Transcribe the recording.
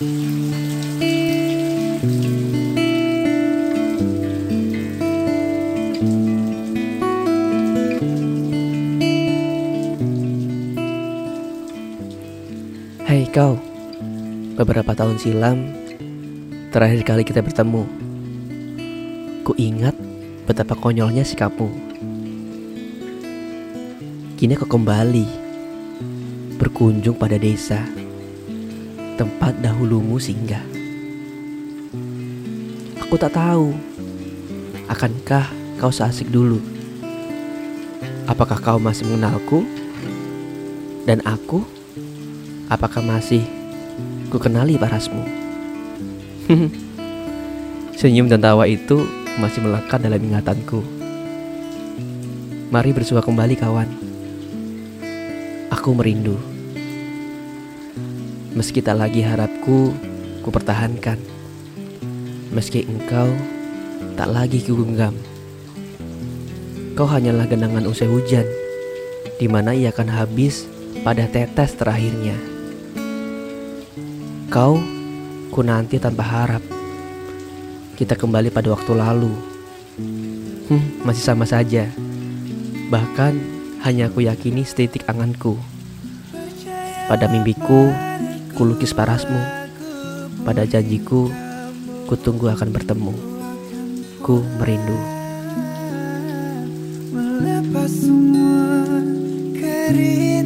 Hei kau, beberapa tahun silam terakhir kali kita bertemu. Ku ingat betapa konyolnya sikapmu. Kini kau kembali berkunjung pada desa tempat dahulumu singgah. Aku tak tahu, akankah kau seasik dulu? Apakah kau masih mengenalku? Dan aku, apakah masih ku kenali parasmu? Senyum dan tawa itu masih melekat dalam ingatanku. Mari bersua kembali kawan. Aku merindu. Meski tak lagi harapku, ku pertahankan. Meski engkau tak lagi ku genggam. Kau hanyalah genangan usai hujan, di mana ia akan habis pada tetes terakhirnya. Kau ku nanti tanpa harap. Kita kembali pada waktu lalu. Hmm, masih sama saja. Bahkan hanya aku yakini setitik anganku. Pada mimpiku, ku lukis parasmu. Pada janjiku, ku tunggu akan bertemu. Ku merindu. Melepas semua kerinduan